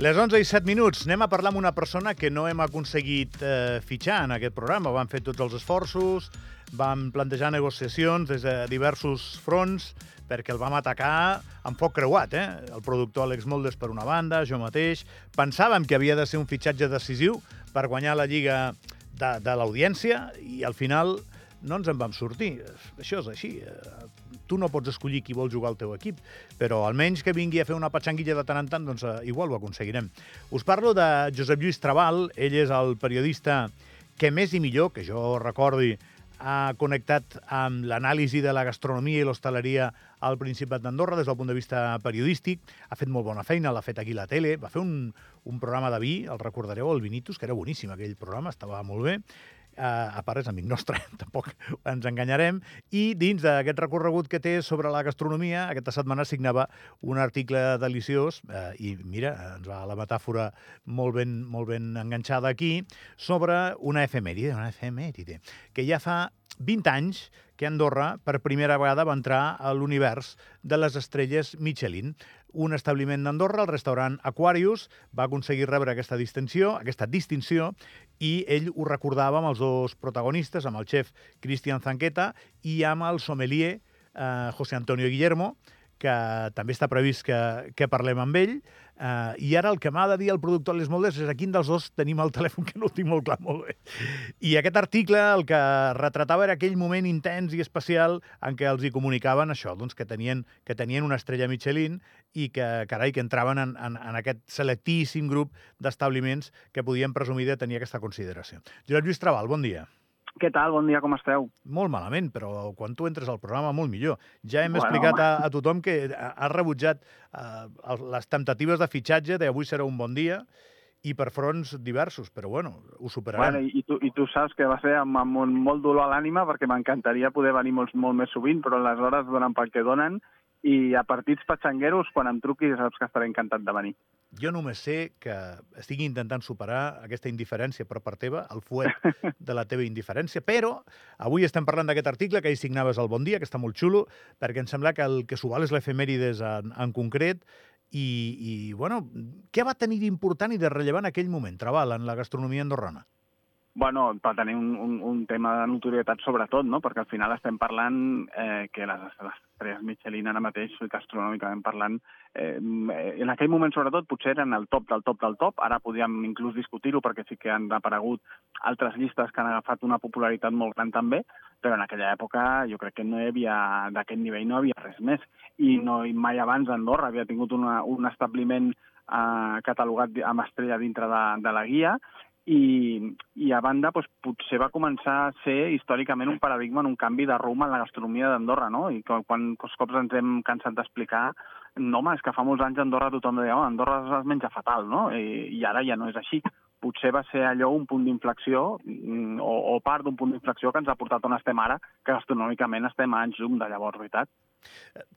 Les 11 i 7 minuts. Anem a parlar amb una persona que no hem aconseguit eh, fitxar en aquest programa. Vam fer tots els esforços, vam plantejar negociacions des de diversos fronts perquè el vam atacar amb foc creuat, eh? El productor Àlex Moldes per una banda, jo mateix. Pensàvem que havia de ser un fitxatge decisiu per guanyar la Lliga de, de l'audiència i al final no ens en vam sortir. Això és així. Tu no pots escollir qui vol jugar al teu equip, però almenys que vingui a fer una patxanguilla de tant en tant, doncs eh, igual ho aconseguirem. Us parlo de Josep Lluís Trabal, ell és el periodista que més i millor, que jo recordi, ha connectat amb l'anàlisi de la gastronomia i l'hostaleria al Principat d'Andorra des del punt de vista periodístic. Ha fet molt bona feina, l'ha fet aquí a la tele. Va fer un, un programa de vi, el recordareu, el Vinitus, que era boníssim aquell programa, estava molt bé a part és amic nostre, tampoc ens enganyarem, i dins d'aquest recorregut que té sobre la gastronomia, aquesta setmana signava un article deliciós, eh, i mira, ens va la metàfora molt ben, molt ben enganxada aquí, sobre una efemèride, una efemèride, que ja fa 20 anys que Andorra per primera vegada va entrar a l'univers de les estrelles Michelin. Un establiment d'Andorra, el restaurant Aquarius, va aconseguir rebre aquesta distinció, aquesta distinció i ell ho recordava amb els dos protagonistes, amb el xef Cristian Zanqueta i amb el sommelier eh, José Antonio Guillermo, que també està previst que, que parlem amb ell. Uh, I ara el que m'ha de dir el productor Les Moldes és a quin dels dos tenim el telèfon, que no ho tinc molt clar, molt bé. I aquest article el que retratava era aquell moment intens i especial en què els hi comunicaven això, doncs que tenien, que tenien una estrella Michelin i que, carai, que entraven en, en, en aquest selectíssim grup d'establiments que podien presumir de tenir aquesta consideració. Josep Lluís Trabal, bon dia. Què tal? Bon dia, com esteu? Molt malament, però quan tu entres al programa molt millor. Ja hem Bueno, explicat a, home. a tothom que has rebutjat eh, les temptatives de fitxatge d'avui serà un bon dia i per fronts diversos, però bueno, ho superarem. Bueno, i, i, tu, I tu saps que va ser amb, amb un molt dolor a l'ànima perquè m'encantaria poder venir molt, molt més sovint, però les hores donen pel que donen i a partits patxangueros, quan em truquis, saps que estaré encantat de venir. Jo només sé que estic intentant superar aquesta indiferència per part teva, el fuet de la teva indiferència, però avui estem parlant d'aquest article que hi signaves al Bon Dia, que està molt xulo, perquè em sembla que el que s'ho val és l'efemèrides en, en concret, i, i, bueno, què va tenir d'important i de rellevant aquell moment, Trabal, en la gastronomia andorrana? Bueno, per tenir un, un, un tema de notorietat sobretot, no? perquè al final estem parlant eh, que les, les estrelles Michelin ara mateix, gastronòmicament parlant, eh, en aquell moment sobretot potser eren el top del top del top, ara podíem inclús discutir-ho perquè sí que han aparegut altres llistes que han agafat una popularitat molt gran també, però en aquella època jo crec que no hi havia, d'aquest nivell no havia res més. I, no, i mai abans Andorra havia tingut una, un establiment eh, catalogat amb estrella dintre de, de la guia i, i a banda doncs, potser va començar a ser històricament un paradigma en un canvi de rumb en la gastronomia d'Andorra, no? I quan, quan cops ens hem cansat d'explicar no, home, és que fa molts anys a Andorra tothom deia oh, Andorra es menja fatal, no? I, I ara ja no és així. Potser va ser allò un punt d'inflexió mm, o, o part d'un punt d'inflexió que ens ha portat on estem ara, que gastronòmicament estem a anys llum de llavors, veritat?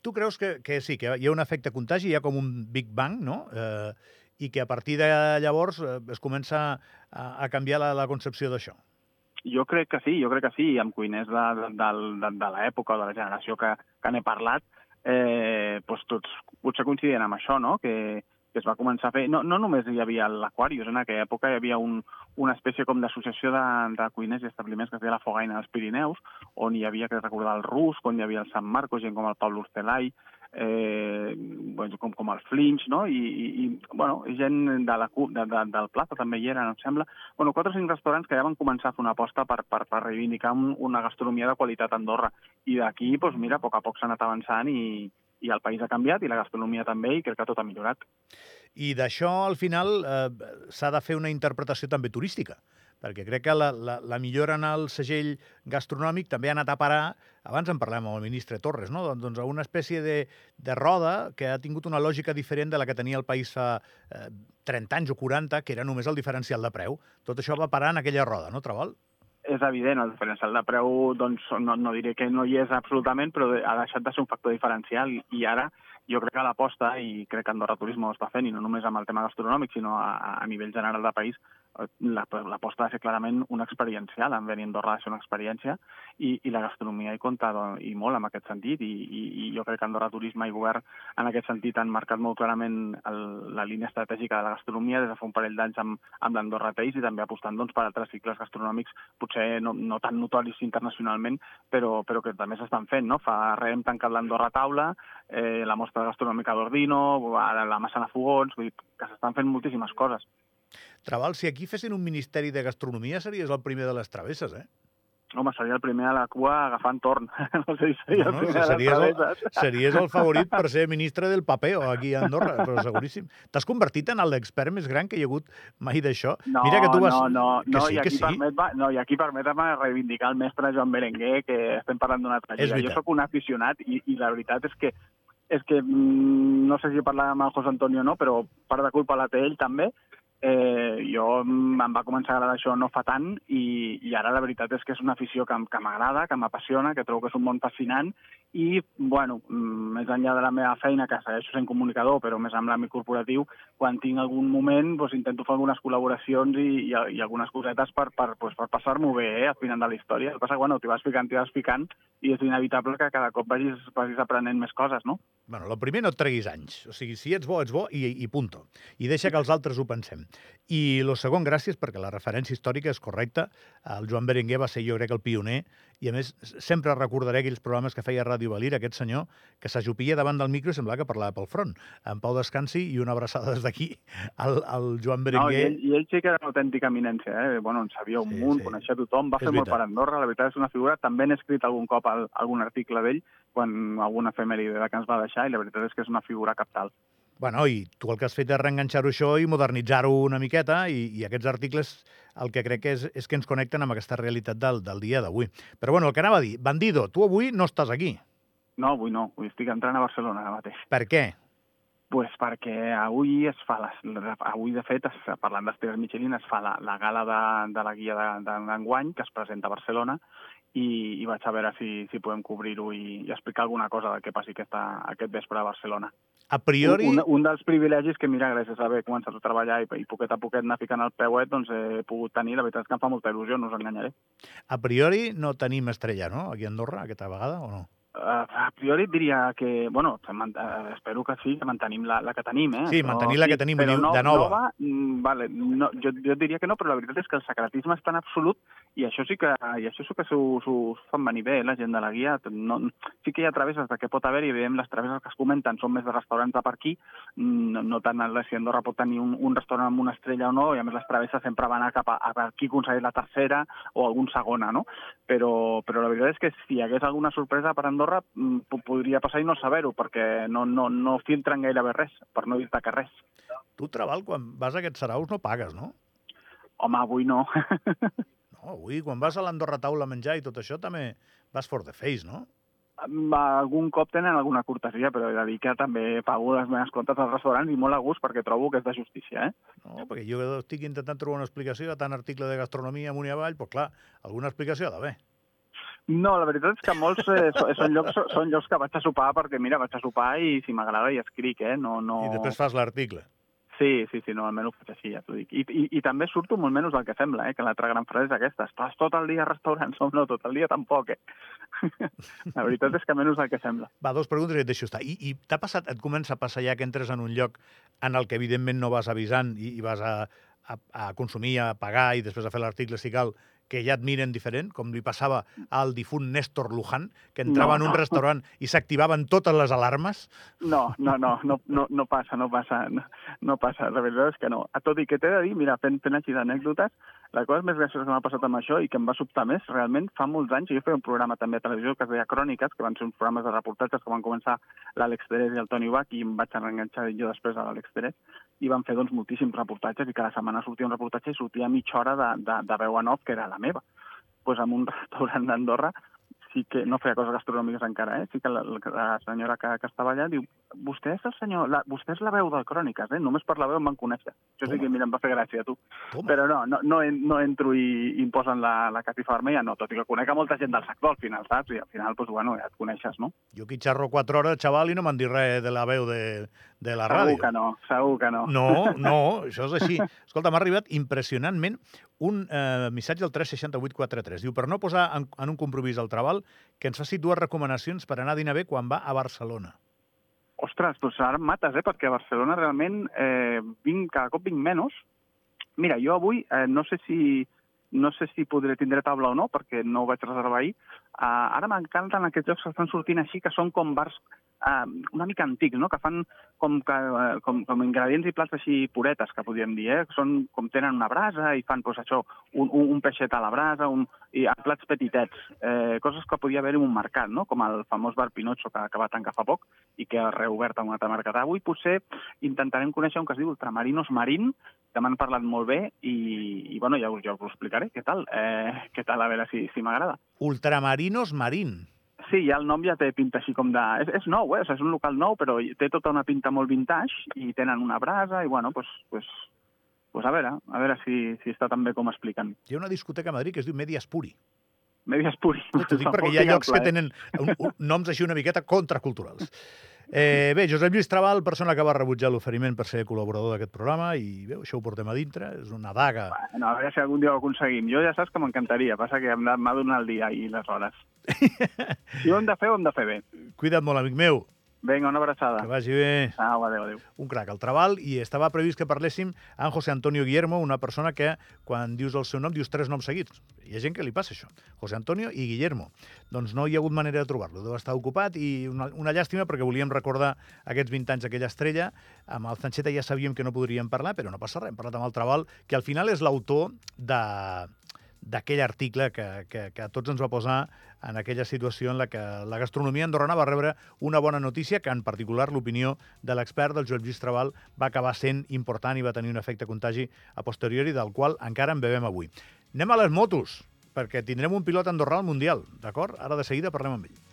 Tu creus que, que sí, que hi ha un efecte contagi, hi ha com un Big Bang, no?, eh, i que a partir de llavors eh, es comença a, a canviar la, la concepció d'això. Jo crec que sí, jo crec que sí, amb cuiners de, de, de, de l'època o de la generació que, que n'he parlat, eh, doncs tots potser coincidien amb això, no? que, que es va començar a fer... No, no només hi havia l'Aquarius, en aquella època hi havia un, una espècie com d'associació de, de cuiners i establiments que es deia la Fogaina dels Pirineus, on hi havia que recordar el Rus, on hi havia el Sant Marcos, gent com el Pablo Urcelai, eh, bueno, com, com el Flinch, no? I, i, i bueno, gent de la, de, de, del Plaza també hi eren, em sembla. Bueno, quatre o cinc restaurants que ja van començar a fer una aposta per, per, per reivindicar un, una gastronomia de qualitat a Andorra. I d'aquí, doncs mira, a poc a poc s'ha anat avançant i, i el país ha canviat i la gastronomia també i crec que tot ha millorat. I d'això, al final, eh, s'ha de fer una interpretació també turística, perquè crec que la, la, la millora en el segell gastronòmic també ha anat a parar, abans en parlem amb el ministre Torres, no? doncs a una espècie de, de roda que ha tingut una lògica diferent de la que tenia el país fa eh, 30 anys o 40, que era només el diferencial de preu. Tot això va parar en aquella roda, no, Trabal? És evident, el diferencial de preu, doncs, no, no diré que no hi és absolutament, però ha deixat de ser un factor diferencial. I, ara jo crec que l'aposta, i crec que Andorra Turisme ho està fent, i no només amb el tema gastronòmic, sinó a, a nivell general de país, l'aposta ha de ser clarament una experiencial, en venir a Andorra de ser una experiència, i, i la gastronomia hi compta i molt en aquest sentit, i, i, i jo crec que Andorra Turisme i Govern en aquest sentit han marcat molt clarament el, la línia estratègica de la gastronomia des de fa un parell d'anys amb, amb l'Andorra Taste i també apostant doncs, per altres cicles gastronòmics potser no, no tan notoris internacionalment, però, però que també s'estan fent. No? Fa res hem tancat l'Andorra Taula, eh, la mostra gastronòmica d'Ordino, ara la Massana Fogons, vull dir que s'estan fent moltíssimes coses. Trabal, si aquí fessin un Ministeri de Gastronomia series el primer de les travesses, eh? Home, seria el primer a la cua agafant torn. No sé si seria no, el primer series, a el, series el favorit per ser ministre del papeo aquí a Andorra, però seguríssim. T'has convertit en l'expert més gran que hi ha hagut mai d'això? No, Mira que tu vas... no, no, que no, sí, i que aquí, sí. permet, no, i aquí permet-me reivindicar el mestre Joan Berenguer, que estem parlant d'una altra lliga. Jo sóc un aficionat i, i la veritat és que és que mm, no sé si parlar amb el José Antonio o no, però part de culpa la té ell també. Eh, jo em va començar a agradar això no fa tant i, i ara la veritat és que és una afició que, que m'agrada, que m'apassiona, que trobo que és un món fascinant i, bueno, mm, més enllà de la meva feina, que segueixo sent comunicador, però més amb l'àmbit corporatiu, quan tinc algun moment doncs, intento fer algunes col·laboracions i, i, i algunes cosetes per, per, doncs, per passar-m'ho bé eh, al final de la història. El que passa que, bueno, t'hi vas ficant, t'hi vas ficant i és inevitable que cada cop vagis, vagis aprenent més coses, no? Bueno, el primer no et treguis anys. O sigui, si ets bo, ets bo i, i punto. I deixa que els altres ho pensem. I el segon, gràcies, perquè la referència històrica és correcta. El Joan Berenguer va ser, jo crec, el pioner, i a més, sempre recordaré aquells programes que feia Ràdio Valir, aquest senyor, que s'ajupia davant del micro i semblava que parlava pel front. En Pau descansi i una abraçada des d'aquí al, al Joan No, i, Berenguer. ell, I ell sí que era una autèntica eminència, eh? Bueno, en sabia un Sí, munt, sí. coneixia tothom, va És fer molt veritat. per Andorra, la veritat és una figura. També n'he escrit algun cop al, algun article d'ell, quan alguna efemèride que ens va deixar, i la veritat és que és una figura captal. Bueno, i tu el que has fet és reenganxar-ho això i modernitzar-ho una miqueta, i, i aquests articles el que crec que és, és que ens connecten amb aquesta realitat del, del dia d'avui. Però bueno, el que anava a dir, Bandido, tu avui no estàs aquí. No, avui no, avui estic entrant a Barcelona ara mateix. Per què? pues perquè avui es fa, les, avui de fet, es, parlant d'Esteves Michelin, es fa la, la gala de, de la guia de- de- d'enguany, que es presenta a Barcelona, i, i vaig a veure si, si podem cobrir-ho i, i explicar alguna cosa del que passi aquesta, aquest vespre a Barcelona. A priori... Un, un dels privilegis que, mira, gràcies a haver començat a treballar i, i poquet a poquet anar ficant el peuet, doncs he pogut tenir. La veritat és que em fa molta il·lusió, no us enganyaré. A priori no tenim estrella, no?, aquí a Andorra, aquesta vegada, o no? Uh, a priori diria que, bueno, eh, espero que sí, que mantenim la, la que tenim, eh? Sí, mantenir la que tenim, però no, de nova. nova mm, vale, no, jo, jo diria que no, però la veritat és que el secretisme és tan absolut i això sí que, i això sí que s'ho fan venir bé, eh, la gent de la guia. No, sí que hi ha travesses de què pot haver, i evidentment les travesses que es comenten són més de restaurants de per aquí, no, no tant el- si Andorra pot tenir un, un restaurant amb una estrella o no, i a més les travesses sempre van a cap a, a qui aconsegueix la tercera o algun segona, no? Però, però la veritat és que si hi hagués alguna sorpresa per Andorra mm, po- podria passar i no saber-ho, perquè no, no, no filtren gairebé res, per no dir-te que res. Tu, Trabal, quan vas a aquests saraus no pagues, no? Home, avui no. No, avui, quan vas a l'Andorra Taula a menjar i tot això, també vas for the face, no? algun cop tenen alguna cortesia, però he de dir que també pago les meves comptes als restaurants i molt a gust perquè trobo que és de justícia, eh? No, perquè jo estic intentant trobar una explicació a tant article de gastronomia amunt i avall, però clar, alguna explicació ha d'haver. No, la veritat és que molts eh, so- són, llocs, són llocs que vaig a sopar perquè, mira, vaig a sopar i si m'agrada hi escric, eh? No, no... I després fas l'article. Sí, sí, sí, no, almenys ho faig així, ja t'ho dic. I, i, I també surto molt menys del que sembla, eh? que l'altra gran frase és aquesta, estàs tot el dia a restaurants, no, tot el dia tampoc, eh? la veritat és que menys del que sembla. Va, dos preguntes i et deixo estar. I, i t'ha passat, et comença a passar ja que entres en un lloc en el que evidentment no vas avisant i, i vas a, a, a consumir, a pagar i després a fer l'article si cal, que ja et miren diferent, com li passava al difunt Néstor Luján, que entrava No, en un no. restaurant i s'activaven totes les alarmes? No, no, no, no, no, no passa, no passa, no, no passa, la veritat és que no. A tot i que t'he de dir, mira, fent, fent així d'anècdotes, la cosa més graciosa que m'ha passat amb això i que em va sobtar més, realment fa molts anys, jo feia un programa també a televisió que es deia Cròniques, que van ser uns programes de reportatges que van començar l'Àlex Terés i el Toni Bach, i em vaig enganxar jo després a l'Àlex Terés, i van fer doncs, moltíssims reportatges, i cada setmana sortia un reportatge i sortia mitja hora de, de, de veu en off, que era la meva. Pues en un restaurant d'Andorra sí que no feia coses gastronòmiques encara, eh? Sí que la, la senyora que, que estava allà diu vostè és el senyor, la, vostè és la veu de Cròniques, eh? Només per la veu em van conèixer. Això sí que, mira, em va fer gràcia, tu. Toma. Però no, no, no, en- no entro i, i em posen la, la catifa vermella, no, tot i que conec a molta gent del sector al final, saps? I al final, doncs, bueno, ja et coneixes, no? Jo aquí xerro quatre hores, xaval, i no m'han dit res de la veu de, de la Segur ràdio. que no, segur que no. No, no, això és així. Escolta, m'ha arribat impressionantment un eh, missatge al 36843. Diu, per no posar en, en un compromís al treball, que ens faci dues recomanacions per anar a dinar bé quan va a Barcelona. Ostres, doncs ara mates, eh? Perquè a Barcelona realment eh, vinc, cada cop vinc menys. Mira, jo avui eh, no sé si no sé si podré tindre taula o no, perquè no ho vaig reservar ahir. Uh, ara m'encanten aquests jocs que estan sortint així, que són com bars uh, una mica antics, no? que fan com, que, uh, com, com ingredients i plats així puretes, que podríem dir, eh? són com tenen una brasa i fan pues, això, un, un, un peixet a la brasa, un, i a plats petitets, eh, coses que podia haver en un mercat, no? com el famós bar Pinotxo que, que va tancar fa poc i que ha reobert a un altre mercat. Avui potser intentarem conèixer un que es diu Ultramarinos Marín, que m'han parlat molt bé i, i bueno, ja us, ja us ho explicaré. Què tal? Eh, què tal? A veure si, si m'agrada. Ultramarinos Marín. Sí, ja el nom ja té pinta així com de... És, és nou, eh? O sigui, és un local nou, però té tota una pinta molt vintage i tenen una brasa i, bueno, pues, pues, pues a veure, a veure si, si està tan bé com expliquen. Hi ha una discoteca a Madrid que es diu Medias Puri. Medias Puri. T'ho dic perquè hi ha llocs que tenen un, un, noms així una miqueta contraculturals. Eh, bé, Josep Lluís Trabal, persona que va rebutjar l'oferiment per ser col·laborador d'aquest programa, i bé, això ho portem a dintre, és una daga. Bueno, a veure si algun dia ho aconseguim. Jo ja saps que m'encantaria, passa que m'ha de donar el dia i les hores. Si ho hem de fer, ho hem de fer bé. Cuida't molt, amic meu, Vinga, una abraçada. que vagi bé. Au, adéu, adéu. Un crac, el Trabal, i estava previst que parléssim amb José Antonio Guillermo, una persona que, quan dius el seu nom, dius tres noms seguits. Hi ha gent que li passa això. José Antonio i Guillermo. Doncs no hi ha hagut manera de trobar-lo. Deu estar ocupat i una, una llàstima perquè volíem recordar aquests 20 anys d'aquella estrella. Amb el Sancheta ja sabíem que no podríem parlar, però no passa res. Hem parlat amb el Trabal, que al final és l'autor de d'aquell article que, que, que a tots ens va posar en aquella situació en la que la gastronomia andorrana va rebre una bona notícia, que en particular l'opinió de l'expert del Joel Lluís Trabal va acabar sent important i va tenir un efecte contagi a posteriori, del qual encara en bevem avui. Anem a les motos, perquè tindrem un pilot andorrà al Mundial, d'acord? Ara de seguida parlem amb ell.